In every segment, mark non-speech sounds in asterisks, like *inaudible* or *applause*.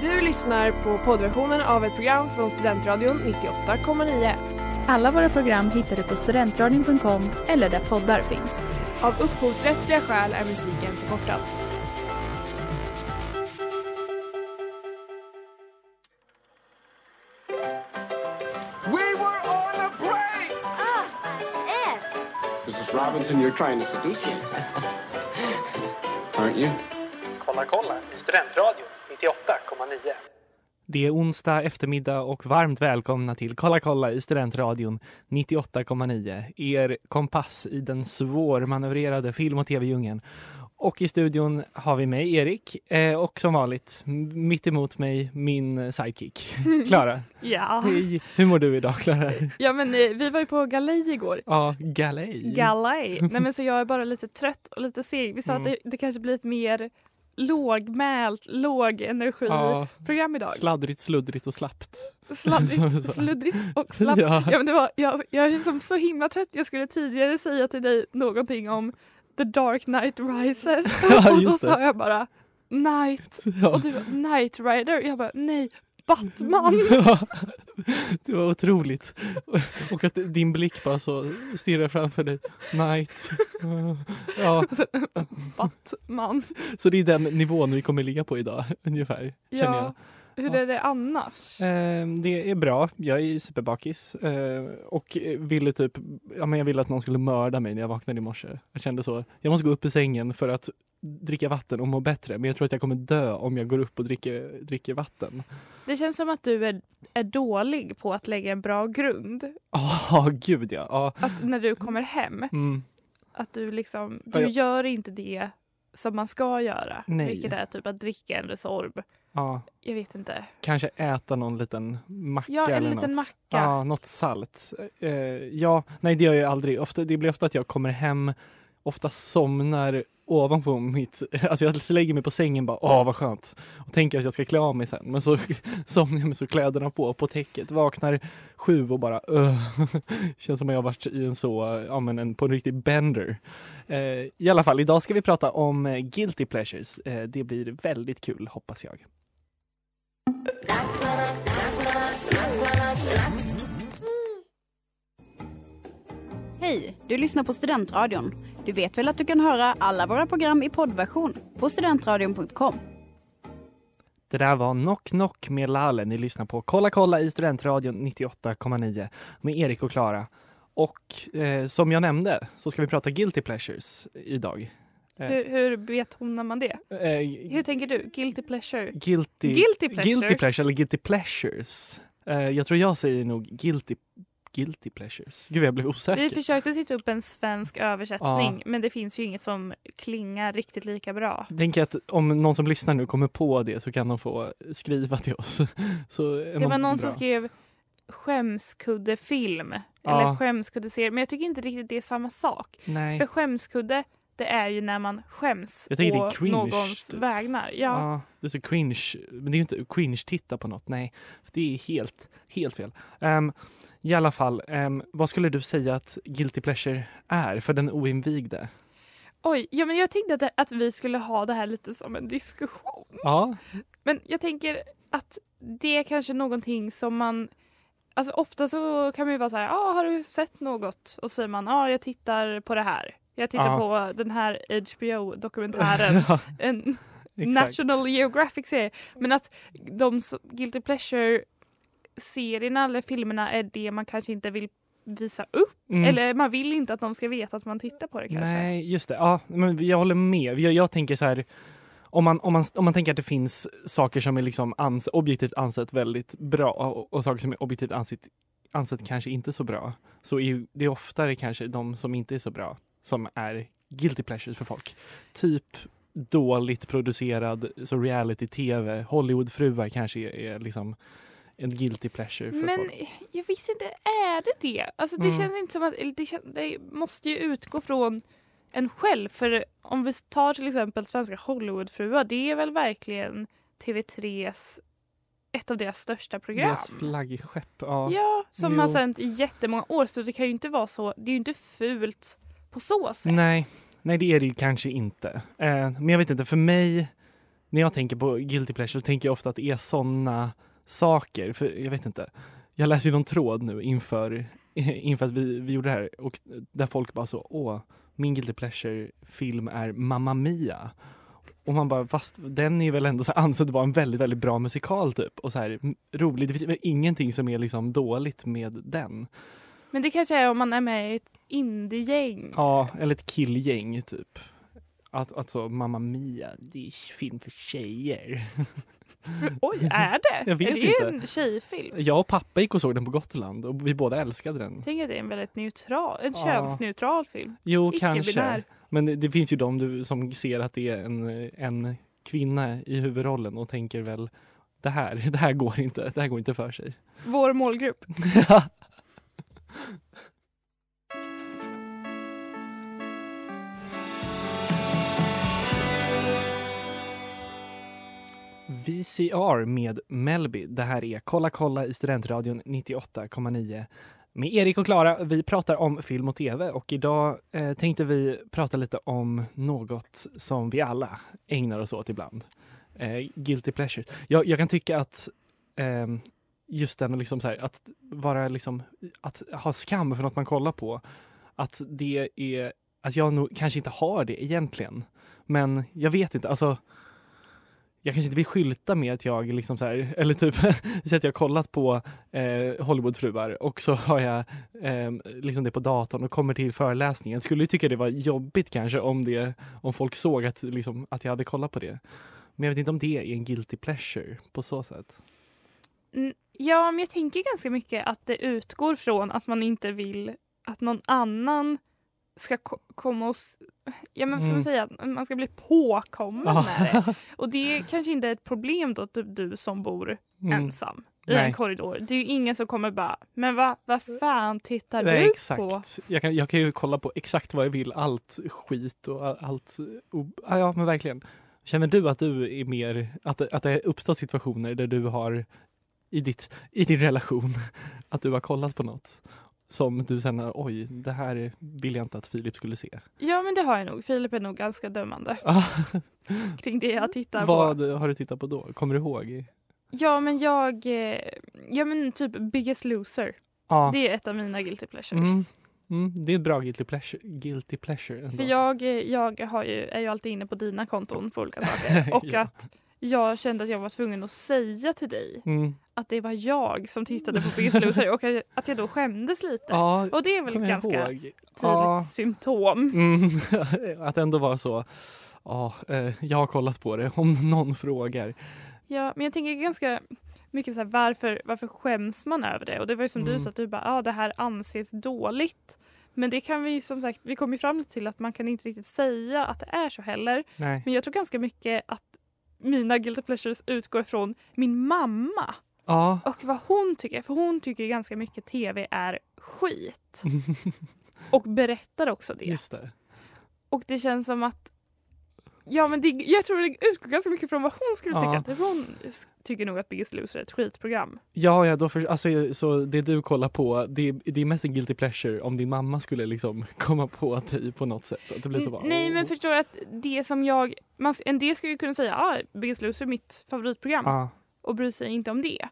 Du lyssnar på poddversionen av ett program från Studentradion 98,9. Alla våra program hittar du på studentradion.com eller där poddar finns. Av upphovsrättsliga skäl är musiken förkortad. We were on a break! Mrs. Robinson, you're trying to seduce me. *laughs* Aren't you? Kolla kolla i Studentradion 98,9. Det är onsdag eftermiddag och varmt välkomna till Kolla kolla i Studentradion 98,9. Er kompass i den svårmanövrerade film och tv-djungeln. Och i studion har vi mig, Erik, eh, och som vanligt mitt emot mig min sidekick, Klara. Ja. Hej! Hur mår du idag, Klara? Ja men vi var ju på galej igår. Ja, galej. Galej. Nej men så jag är bara lite trött och lite seg. Vi sa Mm. att det, det kanske blir ett mer lågmält, låg energi Ja, program idag. sladdrigt, sluddrigt och slappt. Sladdrigt, *laughs* sluddrigt och *laughs* slappt. Ja. Ja. men det var, jag, jag är liksom så himla trött. Jag skulle tidigare säga till dig någonting om The Dark Knight Rises. *laughs* Ja, och då sa jag bara Night. Ja. Och du bara, Night Rider. Jag bara nej, Batman. *laughs* Ja, det var otroligt. Och att din blick bara så stirrar framför dig. Night. Ja, *laughs* Batman. så det är den nivån vi kommer ligga på idag ungefär. Känner jag. Ja. Hur är det annars? Eh, det är bra. Jag är superbakis eh, och ville typ, ja men jag ville att någon skulle mörda mig när jag vaknade i morse. Jag kände så, jag måste gå upp i sängen för att dricka vatten och må bättre. Men jag tror att jag kommer dö om jag går upp och dricker, dricker vatten. Det känns som att du är, är dålig på att lägga en bra grund. Ja, *laughs* gud ja. ja. Att när du kommer hem, Mm. att du liksom, Ja, du jag- gör inte det som man ska göra. Nej. Vilket är typ att dricka en Resorb. Ja. Jag vet inte. Kanske äta någon liten macka Ja, en eller liten något. macka. Ja, något salt. Eh, ja, nej det gör jag aldrig. Ofta, det blir ofta att jag kommer hem, ofta somnar ovanpå mitt... *laughs* Alltså jag lägger mig på sängen bara, åh vad skönt. Och tänker att jag ska klä av mig sen. Men så *laughs* somnar jag med så kläderna på, på täcket. Vaknar sju och bara, uh, *laughs* Känns som att jag har varit i en så, ja men en, på en riktig bender. Eh, I alla fall, idag ska vi prata om eh, guilty pleasures. Eh, det blir väldigt kul, hoppas jag. Hej! Du lyssnar på Studentradion. Du vet väl att du kan höra alla våra program i poddversion på studentradion.com. Det där var Knock Knock med Lale. Ni lyssnar på Kolla kolla i Studentradion 98,9 med Erik och Klara. Och eh, som jag nämnde så ska vi prata Guilty Pleasures idag. Eh, Hur, hur betonar man det? eh, Hur tänker du? Guilty pleasure? guilty, Guilty pleasures? guilty pleasure eller Guilty Pleasures. Eh, jag tror jag säger nog Guilty, guilty Pleasures. Gud jag blev osäker. Vi försökte titta upp en svensk översättning men det finns ju inget som klingar riktigt lika bra. Tänk att om någon som lyssnar nu kommer på det så kan de få skriva till oss. *laughs* Så Det var någon bra. som skrev skämskuddefilm Ja. eller skämskuddeserie men jag tycker inte riktigt det är samma sak. Nej. För skämskudde det är ju när man skäms Jag tycker det är på cringe, någons typ. vägnar. Ja. Ja, det är så cringe. Men det är ju inte cringe titta på något. Nej, det är helt, helt fel. Ehm, I alla fall, ehm, vad skulle du säga att guilty pleasure är för den oinvigde? Oj, ja, men jag tänkte att, att vi skulle ha det här lite som en diskussion. Ja, Men jag tänker att det är kanske någonting som man Alltså ofta så kan man ju vara så här, ah, har du sett något? Och så säger man, ja ah, jag tittar på det här. Jag tittar Ja. på den här HBO-dokumentären. *laughs* Ja, en. National Geographic-serie. Men att de så- Guilty Pleasure-serierna eller filmerna är det man kanske inte vill visa upp. Mm. Eller man vill inte att de ska veta att man tittar på det kanske. Nej, just det. Ja, men jag håller med. Jag, jag tänker så här, om man, om, man, om man tänker att det finns saker som är liksom ans, objektivt ansett väldigt bra och, och saker som är objektivt ansett, ansett kanske inte så bra, så är det oftare kanske de som inte är så bra som är guilty pleasures för folk. Typ dåligt producerad så reality-tv, Hollywoodfruar kanske är, är liksom en guilty pleasure för Men folk. jag visste inte, är det det? Alltså det Mm. känns inte som att, det, kän, det måste ju utgå från en själv. För om vi tar till exempel svenska Hollywoodfruar, det är väl verkligen TV3s, ett av deras största program. Deras flaggskepp. Ja. Ja, som Jo. har sänt i jättemånga år. Så det kan ju inte vara så, det är ju inte fult på så sätt. Nej, nej det är det ju kanske inte. Eh, men jag vet inte, för mig när jag tänker på guilty pleasure så tänker jag ofta att det är såna saker. För jag vet inte. Jag läste ju någon tråd nu inför, *laughs* inför att vi, vi gjorde det här och där folk bara så, åh, min guilty pleasure film är Mamma Mia. Och man bara, fast den är väl ändå så *laughs* ansedd vara en väldigt, väldigt bra musikal typ. Och så här rolig. Det finns ingenting som är liksom dåligt med den. Men det kanske är om man är med i ett indiegäng. Ja, eller ett killgäng typ. Att, alltså Mamma Mia, det är film för tjejer. *laughs* Oj, är det? Jag vet är det inte. en tjejfilm? Jag och pappa gick och såg den på Gotland och vi båda älskade den. Tänk att det är en väldigt neutral, en Ja. könsneutral film. Jo, kanske. Men det, det finns ju de du, som ser att det är en, en kvinna i huvudrollen och tänker väl det här, *laughs* det här går inte, det här går inte för sig. Vår målgrupp. *laughs* VCR med Melby. Det här är Kolla kolla i Studentradion 98,9 med Erik och Klara. Vi pratar om film och tv och idag eh, tänkte vi prata lite om något som vi alla ägnar oss åt ibland. Eh, guilty pleasure. Jag, jag kan tycka att eh, just den liksom så här, att vara liksom, att ha skam för något man kollar på. Att det är, att jag nog kanske inte har det egentligen. Men jag vet inte, alltså jag kanske inte vill skylta med att jag liksom så här, *laughs* eller typ så att jag har kollat på eh, Hollywoodfruar och så har jag eh, liksom det på datorn och kommer till föreläsningen. Skulle ju tycka det var jobbigt kanske om, det, om folk såg att, liksom, att jag hade kollat på det. Men jag vet inte om det är en guilty pleasure på så sätt. Mm, Ja, men jag tänker ganska mycket att det utgår från att man inte vill att någon annan ska ko- komma och... Ja, men Mm. man säga? Man ska bli påkommen med det. *laughs* Och det kanske inte är ett problem då, typ du som bor Mm. ensam i Nej. en korridor. Det är ju ingen som kommer bara, men vad vad fan tittar Nej, du exakt. på? Jag kan, jag kan ju kolla på exakt vad jag vill, allt skit och allt. Och, ja, men verkligen. Känner du att du är mer, att, att det uppstår situationer där du har i, ditt, i din relation, *laughs* att du har kollat på något som du sen, oj, det här vill jag inte att Filip skulle se. Ja, men det har jag nog. Filip är nog ganska dömande *laughs* kring det jag tittar på. Vad har du tittat på då? Kommer du ihåg? Ja, men jag... eh, Ja, men typ Biggest Loser. Ja, Det är ett av mina guilty pleasures. Mm. mm, det är ett bra guilty pleasure. Guilty pleasure ändå. För jag, eh, jag har ju, är ju alltid inne på dina konton på olika saker. *laughs* Och Ja. att jag kände att jag var tvungen att säga till dig Mm. att det var jag som tittade på Biggest Loser och att- jag då skämdes lite. Ja, Och det är väl jag ganska ihåg. tydligt Ja. symptom. Mm, *laughs* att ändå vara så. Ja, eh, jag har kollat på det om någon frågar. Ja, men jag tänker ganska mycket så här, varför, varför skäms man över det? Och det var ju som Mm. du sa, att du bara, ja det här anses dåligt. Men det kan vi ju som sagt, vi kommer ju fram till att man kan inte riktigt säga att det är så heller. Nej. Men jag tror ganska mycket att mina guilty pleasures utgår från min mamma Ja. och vad hon tycker. För hon tycker ganska mycket tv är skit. *laughs* Och berättar också det. Det. Och det känns som att Ja men det, jag tror det utgår ganska mycket från vad hon skulle Ja. tycka. Att hon tycker nog att Biggest Loser är ett skitprogram. Ja, ja då för, alltså, så det du kollar på, det, det är mest en guilty pleasure om din mamma skulle liksom *laughs* komma på dig på något sätt. Att det blir så bara, Nej men förstår att det som jag, man, en del skulle kunna säga att ah, Biggest Loser är mitt favoritprogram Ja. och bry sig inte om det.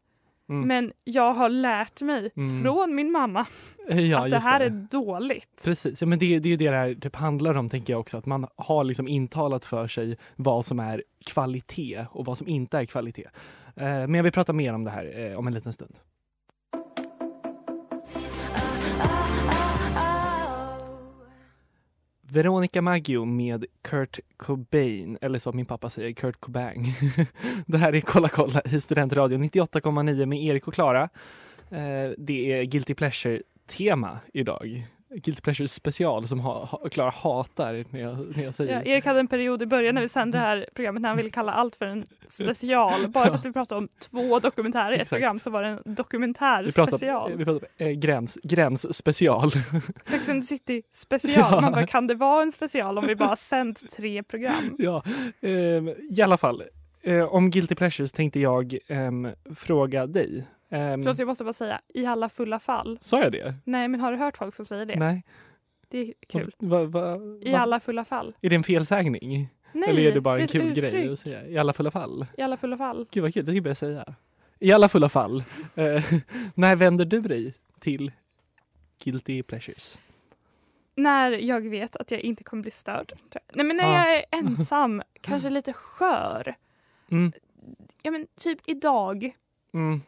Mm. Men jag har lärt mig Mm. från min mamma *laughs* ja, att det här är dåligt. Precis, ja, men det, det är ju det det här typ handlar om tänker jag också. Att man har liksom intalat för sig vad som är kvalitet och vad som inte är kvalitet. Eh, men jag vill prata mer om det här eh, om en liten stund. Veronica Maggio med Kurt Cobain, eller som min pappa säger, Kurt Cobain. *laughs* det här är Kolla kolla i Studentradion 98,9 med Erik och Klara. Eh, det är Guilty Pleasure-tema idag. Guilty Pleasure special som ha, ha, Klara hatar när jag, när jag säger. Ja, Erik hade en period i början när vi sände det här programmet när han ville kalla allt för en special. *laughs* Bara för att vi pratade om två dokumentärer i ett Exakt. program så var det en dokumentär vi pratar, special. vi pratar eh, gräns, gräns special. *laughs* Sex and the City special. Ja. Man bara, kan det vara en special om vi bara sänt tre program? ja, ehm, i alla fall. Eh, om Guilty Pleasures tänkte jag ehm, fråga dig. Um, Förlåt, jag måste bara säga, i alla fulla fall. Sa jag det? Nej, men har du hört folk som säger det? Nej. Det är kul. Va, va, I va? alla fulla fall. Är det en felsägning? Nej, Eller är det bara en kul uttryck. grej att säga? I alla fulla fall. I alla fulla fall. Gud vad kul, det ska jag börja säga. I alla fulla fall. Eh, *laughs* när vänder du dig till guilty pleasures? När jag vet att jag inte kommer bli störd. Nej men när Ja. jag är *laughs* ensam, kanske lite skör. Mm, Ja men typ idag, mm,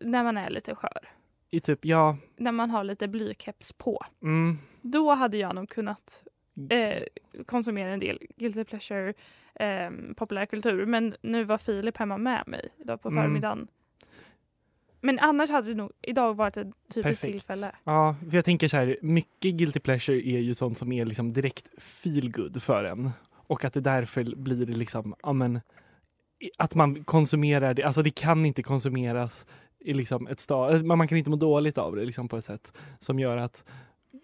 när man är lite skör. I typ, ja, När man har lite blykeps på. mm, Då hade jag nog kunnat eh, konsumera en del guilty pleasure eh, populärkultur. Men nu var Filip hemma med mig idag på Mm. förmiddagen. Men annars hade det nog idag varit ett typiskt Perfekt. tillfälle. Ja, för jag tänker så här, mycket guilty pleasure är ju sånt som är liksom direkt feel good för en. Och att det därför blir liksom, ja men, att man konsumerar det, alltså det kan inte konsumeras i liksom ett stad, man man kan inte må dåligt av det liksom på ett sätt som gör att,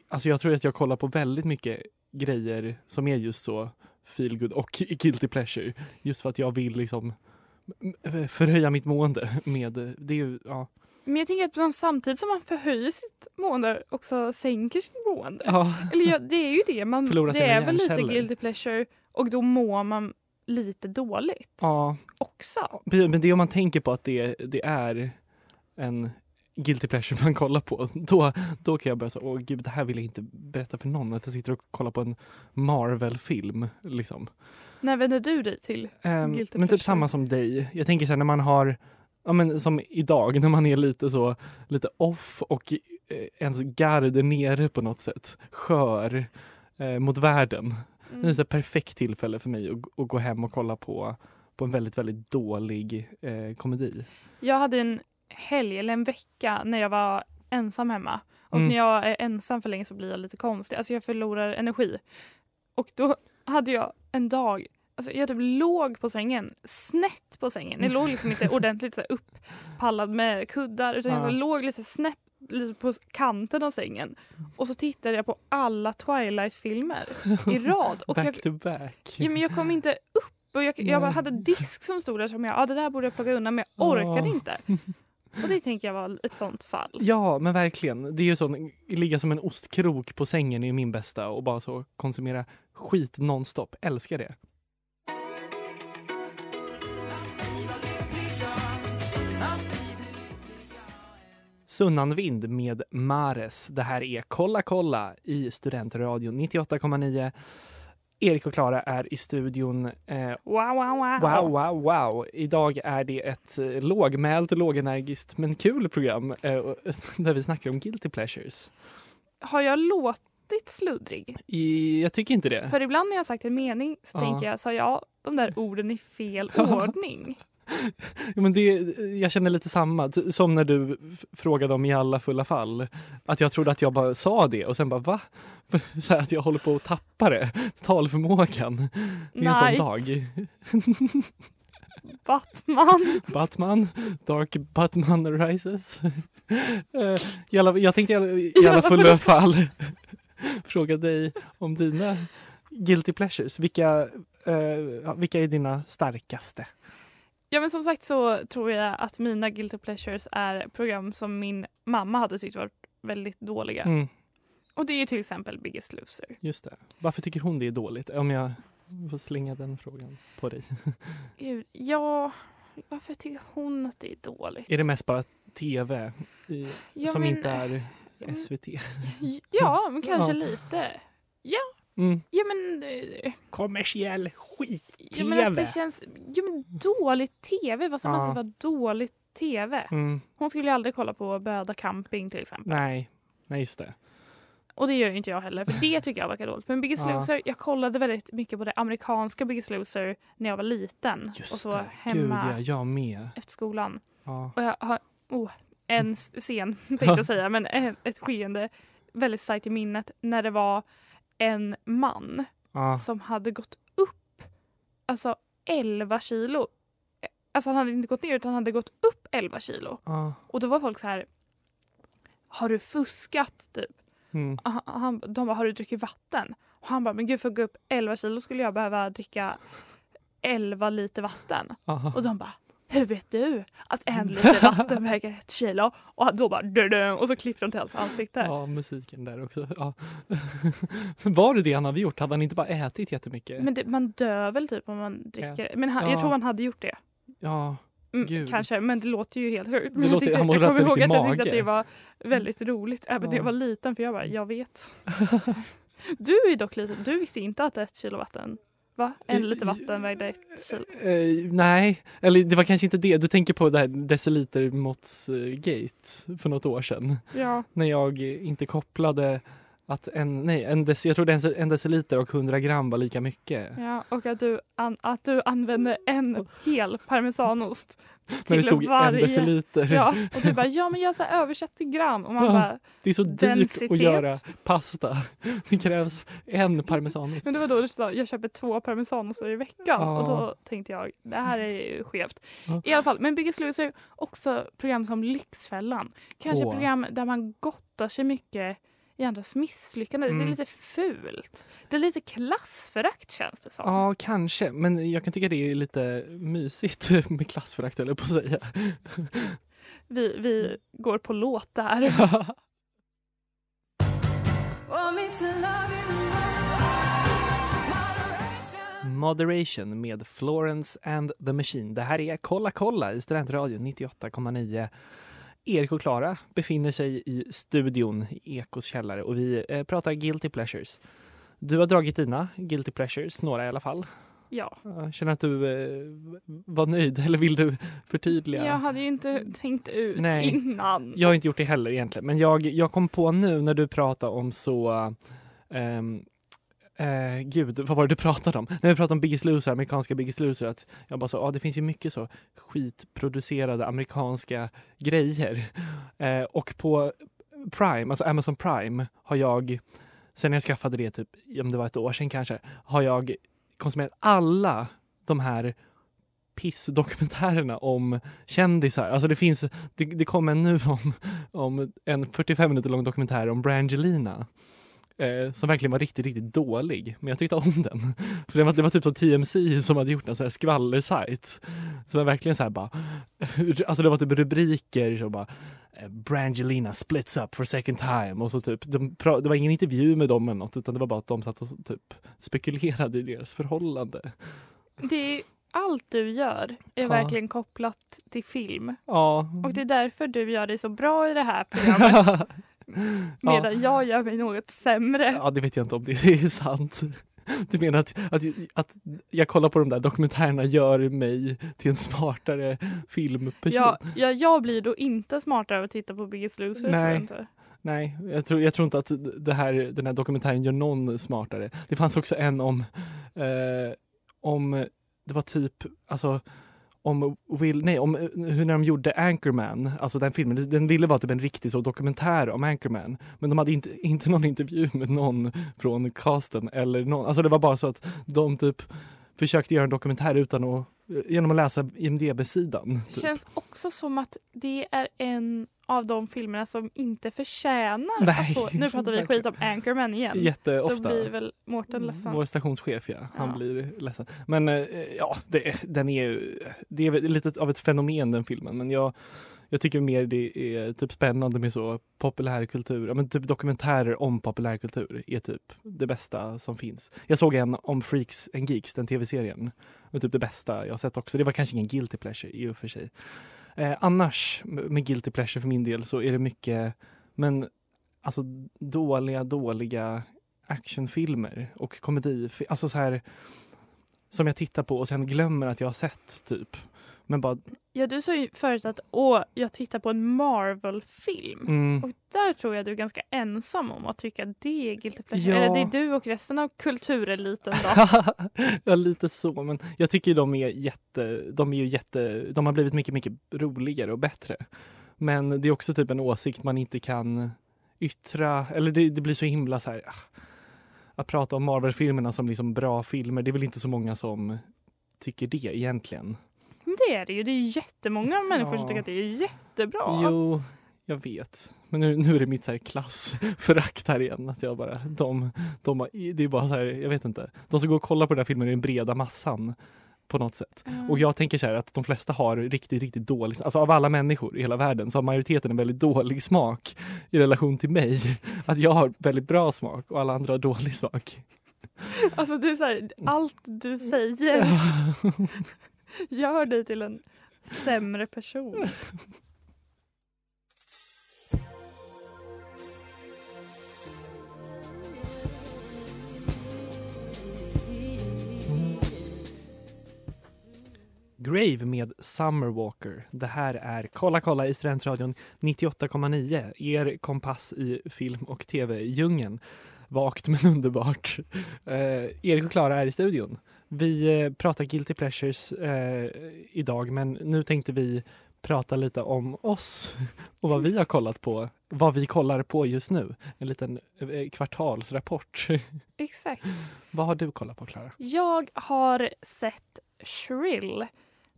alltså jag tror att jag kollar på väldigt mycket grejer som är just så feel good och *laughs* guilty pleasure. Just för att jag vill liksom m- förhöja mitt mående med, det är ju, ja. Men jag tänker att man samtidigt som man förhöjer sitt mående också sänker sitt mående. ja. Eller ja, det är ju det. Man, Förlorar det är väl lite guilty pleasure och då mår man lite dåligt ja. också. Men det är om man tänker på att det, det är en guilty pleasure man kollar på. Då, då kan jag börja säga, åh gud, det här vill jag inte berätta för någon. Att jag sitter och kollar på en Marvel-film. Liksom. När vänder du dig till? Ehm, Guilty men typ samma som dig. Jag tänker så här när man har, ja men som idag, när man är lite så, lite off och eh, ens gard är nere på något sätt. Skör eh, mot världen. Mm. Det är ett perfekt tillfälle för mig att, att gå hem och kolla på, på en väldigt, väldigt dålig eh, komedi. Jag hade en helg eller en vecka när jag var ensam hemma. Och Mm. när jag är ensam för länge så blir jag lite konstig. Alltså jag förlorar energi. Och då hade jag en dag, alltså jag typ låg på sängen, snett på sängen. Jag låg liksom inte *laughs* ordentligt så här upppallad med kuddar utan Ja. jag låg lite snett lite på kanten av sängen. Och så tittade jag på alla Twilight-filmer i *laughs* rad. Och back jag, to back. ja, men jag kom inte upp. Och jag, jag hade disk som stod där som jag, ja det där borde jag plocka undan men jag orkade Ja. inte. *laughs* Och det tänker jag var ett sånt fall. Ja, men verkligen. Det är ju så, ligga som en ostkrok på sängen är min bästa och bara så konsumera skit nonstop. Älskar det. Sunnanvind med Mares. Det här är Kolla kolla i Studentradion 98,9. Erik och Klara är i studion. Eh, Wow, wow, wow. Wow, wow, wow. Idag är det ett eh, lågmält, lågenergiskt men kul program eh, *laughs* där vi snackar om guilty pleasures. Har jag låtit sluddrig? I, jag tycker inte det. För ibland när jag sagt en mening så Ja. tänker jag, sa jag de där orden i fel *laughs* ordning? Ja, Men det, jag känner lite samma, som när du frågade om i alla fulla fall. Att jag trodde att jag bara sa det och sen bara va? *laughs* Så att jag håller på att tappa det, talförmågan. Det är en sån dag. *laughs* Batman. Batman, Dark Batman Rises. Eh, I alla, jag tänkte i alla, fulla *laughs* fall fråga dig om dina guilty pleasures. Vilka, eh, vilka är dina starkaste? Ja men som sagt så tror jag att mina guilty pleasures är program som min mamma hade tyckt var väldigt dåliga. Mm, Och det är ju till exempel Biggest Loser. just det. Varför tycker hon det är dåligt? Om jag får slänga den frågan på dig. *laughs* Gud, ja, varför tycker hon att det är dåligt? Är det mest bara tv i, Ja, som men- inte är ja, SVT? *laughs* Ja, men *laughs* kanske Ja. lite. Mm. Ja men, eh, Kommersiell ja, men att skit-tv. det känns, ja men dålig tv, vad som Ja. anses vara dålig tv? Mm, Hon skulle ju aldrig kolla på Böda camping till exempel. nej, nej just det. Och det gör ju inte jag heller, för det tycker jag verkar dåligt. Men Biggest Ja. Loser, jag kollade väldigt mycket på det amerikanska Biggest Loser när jag var liten. Just och så det. hemma Gud ja, jag med. efter skolan. Ja. Och jag har oh, en scen, *laughs* tänkte jag säga, men en- ett skeende väldigt starkt i minnet när det var en man Ja. som hade gått upp alltså 11 kilo. Alltså han hade inte gått ner utan han hade gått upp 11 kilo. Ja. Och då var folk så här Har du fuskat? Typ. Mm. Han, de bara, har du druckit vatten? Och han bara, men gud för att gå upp 11 kilo skulle jag behöva dricka 11 liter vatten. Aha. Och de bara, hur vet du att en liter vatten *laughs* väger ett kilo? Och då bara dö och så klippte de till hans ansikte. Ja, musiken där också. Ja. *laughs* Var det det han hade gjort? Hade han inte bara ätit jättemycket? Men det, man dör väl typ om man dricker? Men han, Ja. jag tror han hade gjort det. Ja, Mm, kanske, men det låter ju helt sjukt. Det jag, tyckte, jag ha kommer ihåg att jag tyckte att mage. det var väldigt roligt även när jag Ja. var liten för jag bara, jag vet. *laughs* Du är dock liten, du visste inte att ett kilo vatten, va? En liter vatten vägde ett kilo. Eh, nej, eller det var kanske inte det. Du tänker på det här decilitermåttsgate för något år sedan. Ja, När jag inte kopplade att en, nej, en dec, jag trodde en, deciliter och 100 gram var lika mycket. ja, och att du, an, att du använde en hel parmesanost När det till stod varje. en deciliter. Ja, och du bara, ja men jag har översatt till gram och man Ja. bara, Det är så dyrt att göra pasta. Det krävs en parmesanost. men det var då du sa, jag köper två parmesanostar i veckan Ja. och då tänkte jag, det här är ju skevt. Ja. I alla fall, men Biggest Loser är också program som Lyxfällan. Kanske Åh. program där man gottar sig mycket i andras misslyckanden. Det Mm. är lite fult. Det är lite klassförakt känns det som. Ja, kanske. Men jag kan tycka det är lite mysigt *laughs* med klassförakt, eller på att säga. *laughs* Vi, vi går på låt där. *laughs* Moderation med Florence and the Machine. Det här är Kolla kolla i Studentradion 98,9. Erik och Klara befinner sig i studion i Ekos källare och vi eh, pratar Guilty Pleasures. Du har dragit dina Guilty Pleasures, några i alla fall. Ja. Jag känner att du eh, var nöjd, *laughs* eller vill du förtydliga? Jag hade ju inte tänkt ut Nej. innan. Jag har inte gjort det heller egentligen, men jag, jag kom på nu när du pratade om så... ehm, eh, gud, vad var det du pratade om? När vi pratade om Biggest Loser, amerikanska Biggest Loser, att jag bara så, ja det finns ju mycket så skitproducerade amerikanska grejer. Eh, och på Prime, alltså Amazon Prime, har jag, sen jag skaffade det typ, om det var ett år sedan kanske, har jag konsumerat alla de här pissdokumentärerna om kändisar. Alltså det finns, det, det kom en nu om, om en 45 minuter lång dokumentär om Brangelina. Eh, som verkligen var riktigt, riktigt dålig. Men jag tyckte om den. *laughs* För det var, det var typ som TMC som hade gjort en sån här skvallersajt. Så var verkligen så här bara, *laughs* alltså det var typ rubriker som bara eh, Brangelina splits up for second time och så typ, de, det var ingen intervju med dem eller något utan det var bara att de satt och typ spekulerade i deras förhållande. Det är, allt du gör är Ja. verkligen kopplat till film. Ja. Och det är därför du gör dig så bra i det här *laughs* programmet. *laughs* Medan jag gör mig något sämre. Ja, det vet jag inte om det är sant. Du menar att, att, att jag kollar på de där dokumentärerna gör mig till en smartare filmperson? Ja, ja, jag blir då inte smartare av att titta på Biggest Loser. Nej. jag inte. Nej, jag tror, jag tror inte att det här, den här dokumentären gör någon smartare. Det fanns också en om, eh, om det var typ, alltså om Will, nej, om eh, hur när de gjorde Anchorman, alltså den filmen, den ville vara typ en riktig så dokumentär om Anchorman. Men de hade inte, *laughs* inte någon intervju med någon från casten eller någon, alltså det var bara så att de typ försökte göra en dokumentär utan att, genom att läsa IMDB-sidan. Det Typ. känns också som att det är en av de filmerna som inte förtjänar Nej, att få... Nu pratar vi skit om *laughs* Anchorman igen. Då Jätteofta. blir väl Mårten ledsen. Vår stationschef, ja. Han Ja. blir ledsen. Men eh, ja, det, den är ju, det är lite av ett fenomen den filmen. Men jag, jag tycker mer det är typ spännande med så populärkultur. Ja, men typ dokumentärer om populärkultur är typ det bästa som finns. Jag såg en om Freaks and Geeks, den tv-serien. Det typ det bästa jag har sett också. Det var kanske ingen guilty pleasure i och för sig. Eh, annars med guilty pleasure för min del så är det mycket, men alltså dåliga, dåliga actionfilmer och komedi. Alltså så här som jag tittar på och sen glömmer att jag har sett typ. Men bara, Ja, du sa ju förut att åh, jag tittar på en Marvel-film. mm, Och där tror jag du är ganska ensam om att tycka att det är guilty pleasure. Ja. Eller det är du och resten av kultureliten då. *laughs* ja, lite så. Men jag tycker de är jätte, de är ju jätte, de har blivit mycket, mycket roligare och bättre. Men det är också typ en åsikt man inte kan yttra, eller det, det blir så himla så här, ah, att prata om Marvel-filmerna som liksom bra filmer, det är väl inte så många som tycker det egentligen. Men det är det ju. Det är jättemånga människor som Ja. tycker att det är jättebra. Jo, jag vet. Men nu, nu är det mitt så här klassförakt här igen. Att jag bara, de, de det är bara så här, jag vet inte. De som går och kollar på den här filmen är den breda massan. på något sätt. Mm. Och jag tänker så här att de flesta har riktigt, riktigt dålig Alltså av alla människor i hela världen så har majoriteten en väldigt dålig smak i relation till mig. *laughs* Att jag har väldigt bra smak och alla andra har dålig smak. Alltså det är så här, allt du säger *laughs* gör dig till en sämre person. Grave med Summerwalker. Det här är Kolla kolla i Studentradion 98,9. Er kompass i film och tv-djungeln. Vagt men underbart. Eh, Erik och Klara är i studion. Vi eh, pratar Guilty Pleasures eh, idag men nu tänkte vi prata lite om oss *laughs* och vad vi har kollat på. Vad vi kollar på just nu. En liten kvartalsrapport. *laughs* Exakt. vad har du kollat på Klara? Jag har sett Shrill.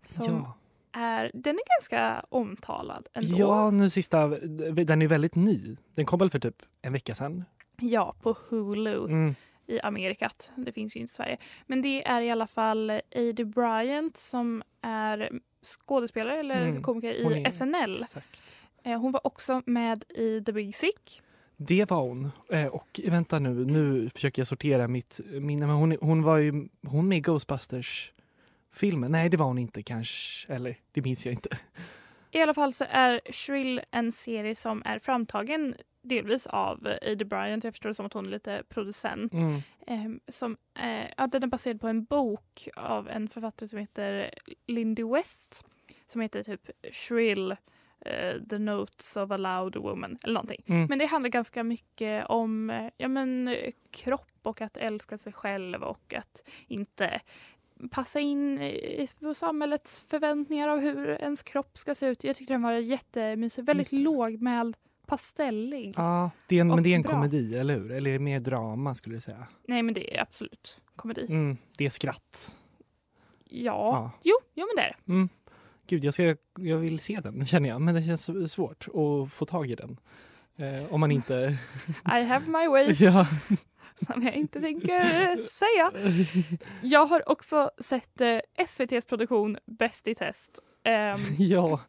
Som Ja. är, den är ganska omtalad ändå. Ja, nu sista, den är väldigt ny. Den kom väl för typ en vecka sedan? Ja, på Hulu Mm. i Amerikat. Det finns ju inte i Sverige. Men det är i alla fall Aidy Bryant som är skådespelare eller Mm. komiker i är- SNL. Exakt. Eh, Hon var också med i The Big Sick. Det var hon. Eh, och vänta nu, nu försöker jag sortera mitt minne. Men hon, hon var ju hon med i Ghostbusters-filmen. Nej, det var hon inte kanske. Eller, det minns jag inte. I alla fall så är Shrill en serie som är framtagen delvis av Aidy Bryant. Jag förstår det som att hon är lite producent. Mm. Ehm, som, eh, ja, den är baserad på en bok av en författare som heter Lindy West. Som heter typ Shrill, eh, The Notes of a Loud Woman eller någonting. Mm. Men det handlar ganska mycket om ja, men, kropp och att älska sig själv och att inte passa in i- på samhällets förväntningar av hur ens kropp ska se ut. Jag tyckte den var jättemysig. Väldigt lågmäld, pastellig. Ja, det är en, men det är en bra. komedi, eller hur? Eller är det mer drama skulle du säga? Nej men det är absolut komedi. Mm, det är skratt. Ja, Ja. Jo, jo men det är det. Mm. Gud, jag, ska, jag vill se den känner jag. Men det känns svårt att få tag i den. Eh, om man inte... *laughs* I have my ways. ja. *laughs* Som jag inte tänker säga. Jag har också sett eh, SVTs produktion Bäst i test. Ehm, *laughs* ja.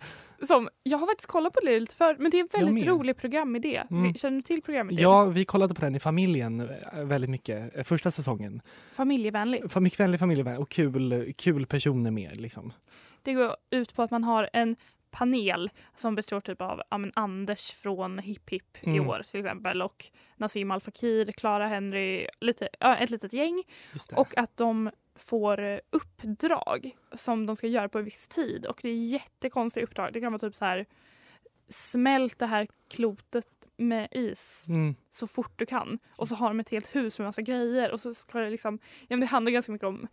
Som, jag har faktiskt kollat på det lite för men det är en väldigt rolig programidé. Mm. Känner du till programidén? ja, vi kollade på den i familjen eh, väldigt mycket. eh, Första säsongen. Familjevänligt. Fa- Mycket vänlig familjevän och kul, kul personer med. Liksom. Det går ut på att man har en panel som består typ av ja, Anders från Hipp Hipp i Mm. år till exempel och Nassim Al Fakir, Clara Henry, lite, ja, ett litet gäng. Och att de får eh, uppdrag som de ska göra på en viss tid. Och det är jättekonstiga uppdrag. Det kan vara typ så här smält det här klotet med is Mm. så fort du kan. Och så har de ett helt hus med massa grejer. Och så ska det liksom, ja, men det handlar ganska mycket om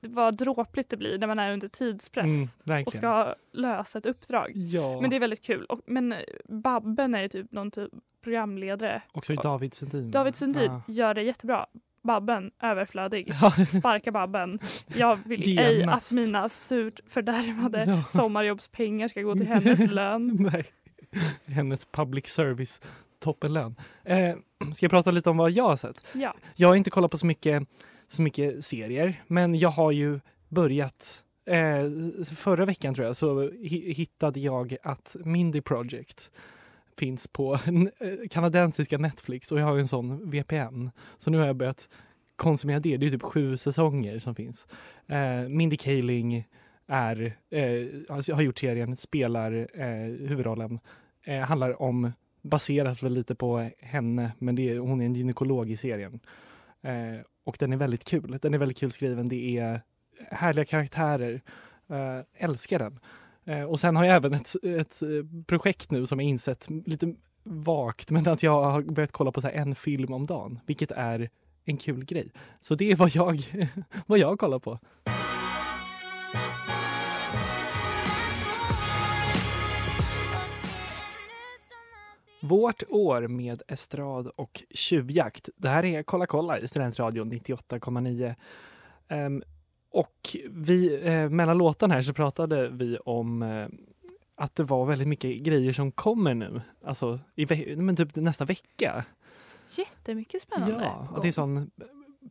vad dråpligt det blir när man är under tidspress Mm, och ska lösa ett uppdrag. Ja. Men det är väldigt kul. Och, men eh, Babben är typ någon typ programledare. Och så är det David Sundin. David Sundin Ja. gör det jättebra. Babben, överflödig. *laughs* Sparka Babben. Jag vill ej Genast. att mina surt fördärvade Ja. sommarjobbspengar ska gå till hennes *laughs* lön. Nej. Hennes public service toppenlön. Eh, *clears throat* ska jag prata lite om vad jag har sett? Ja. Jag har inte kollat på så mycket, så mycket serier, men jag har ju börjat eh, förra veckan tror jag så hi- hittade jag att Mindy Project finns på eh, kanadensiska Netflix och jag har en sån VPN. Så nu har jag börjat konsumera det. Det är typ sju säsonger som finns. Eh, Mindy Kaling är, eh, alltså har gjort serien, spelar eh, huvudrollen. Eh, handlar om, baserat väl lite på henne, men det är, hon är en gynekolog i serien. Eh, och den är väldigt kul. Den är väldigt kul skriven. Det är härliga karaktärer. Eh, älskar den. Eh, och sen har jag även ett, ett eh, projekt nu som jag insett lite vagt, men att jag har börjat kolla på så här en film om dagen, vilket är en kul grej. Så det är vad jag, *laughs* vad jag kollar på. Vårt år med estrad och tjuvjakt. Det här är Kolla kolla i Studentradion 98,9. Um, och vi, eh, mellan låtarna här så pratade vi om eh, att det var väldigt mycket grejer som kommer nu. Alltså i ve- men typ nästa vecka. Jättemycket spännande. Ja, att det är sån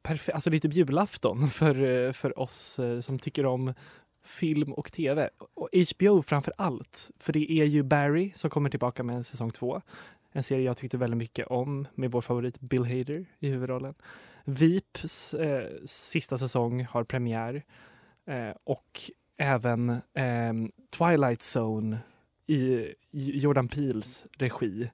perfekt, alltså lite julafton för, eh, för oss eh, som tycker om film och tv. Och HBO framför allt, för det är ju Barry som kommer tillbaka med en säsong två. En serie jag tyckte väldigt mycket om med vår favorit Bill Hader i huvudrollen. Veeps eh, sista säsong har premiär eh, och även eh, Twilight Zone i, Jordan Peels regi.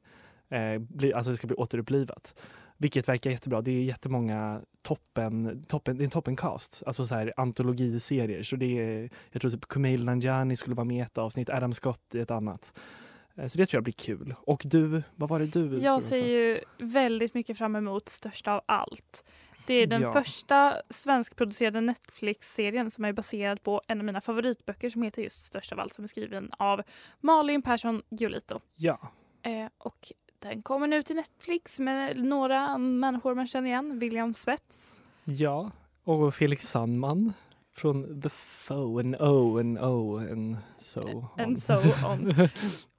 Eh, alltså det ska bli återupplivat. Vilket verkar jättebra. Det är jättemånga toppen, toppen, det är en toppencast. Alltså så här antologiserier. Så det är, jag tror typ Kumail Nanjiani skulle vara med i ett avsnitt, Adam Scott i ett annat. Eh, Så det tror jag blir kul. Och du, vad var det du Jag ser ju väldigt mycket fram emot Störst av allt. Det är den Ja. första svenskproducerade Netflix-serien som är baserad på en av mina favoritböcker som heter just Störst av allt som är skriven av Malin Persson Giolito. Ja, Eh, och den kommer nu till Netflix med några människor man känner igen. William Spets. ja. Och Felix Sandman från The Foe, en O, en O, en so on. so on. *laughs*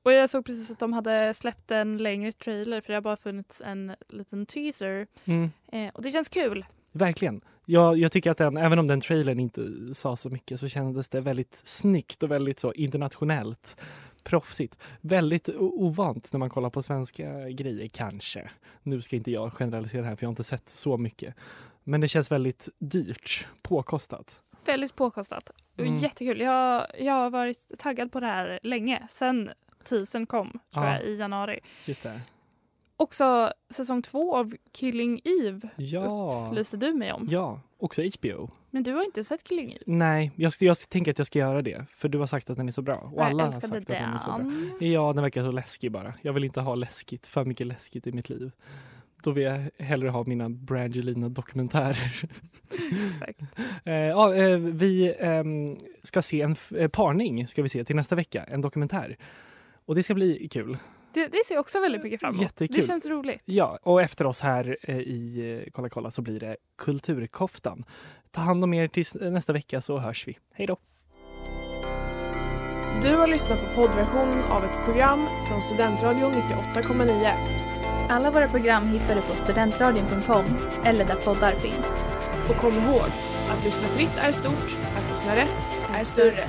Och jag såg precis att de hade släppt en längre trailer för det har bara funnits en liten teaser. mm. Eh, och det känns kul. Verkligen. Jag, jag tycker att den, även om den trailern inte sa så mycket så kändes det väldigt snyggt och väldigt så internationellt. Proffsigt. Väldigt ovant när man kollar på svenska grejer, kanske. Nu ska inte jag generalisera här för jag har inte sett så mycket. Men det känns väldigt dyrt, påkostat. Väldigt påkostat. Mm. Jättekul. Jag, jag har varit taggad på det här länge. Sen teasern kom, tror Ja. jag, i januari. Just det. Också säsong två av Killing Eve Ja, upplyste du mig om. ja, också HBO. Men du har inte sett Killing Eve? Nej, jag, jag tänker att jag ska göra det. För du har sagt att den är så bra. Och alla jag har sagt älskade att den är så bra. den. Ja, den verkar så läskig bara. Jag vill inte ha läskigt, för mycket läskigt i mitt liv. Då vill jag hellre ha mina Brangelina-dokumentärer. Exakt. *laughs* Eh, ja, eh, vi ehm, ska se en eh, parning ska vi se till nästa vecka, en dokumentär. Och det ska bli kul. Det, det ser jag också väldigt mycket fram emot. Jättekul. Det känns roligt. Ja, och efter oss här eh, i eh, Kolla kolla så blir det Kulturkoftan. Ta hand om er tills eh, nästa vecka så hörs vi. Hej då! Du har lyssnat på poddversionen av ett program från Studentradion 98,9. Alla våra program hittar du på studentradion.com eller där poddar finns. Och kom ihåg, att lyssna fritt är stort, att lyssna rätt är större.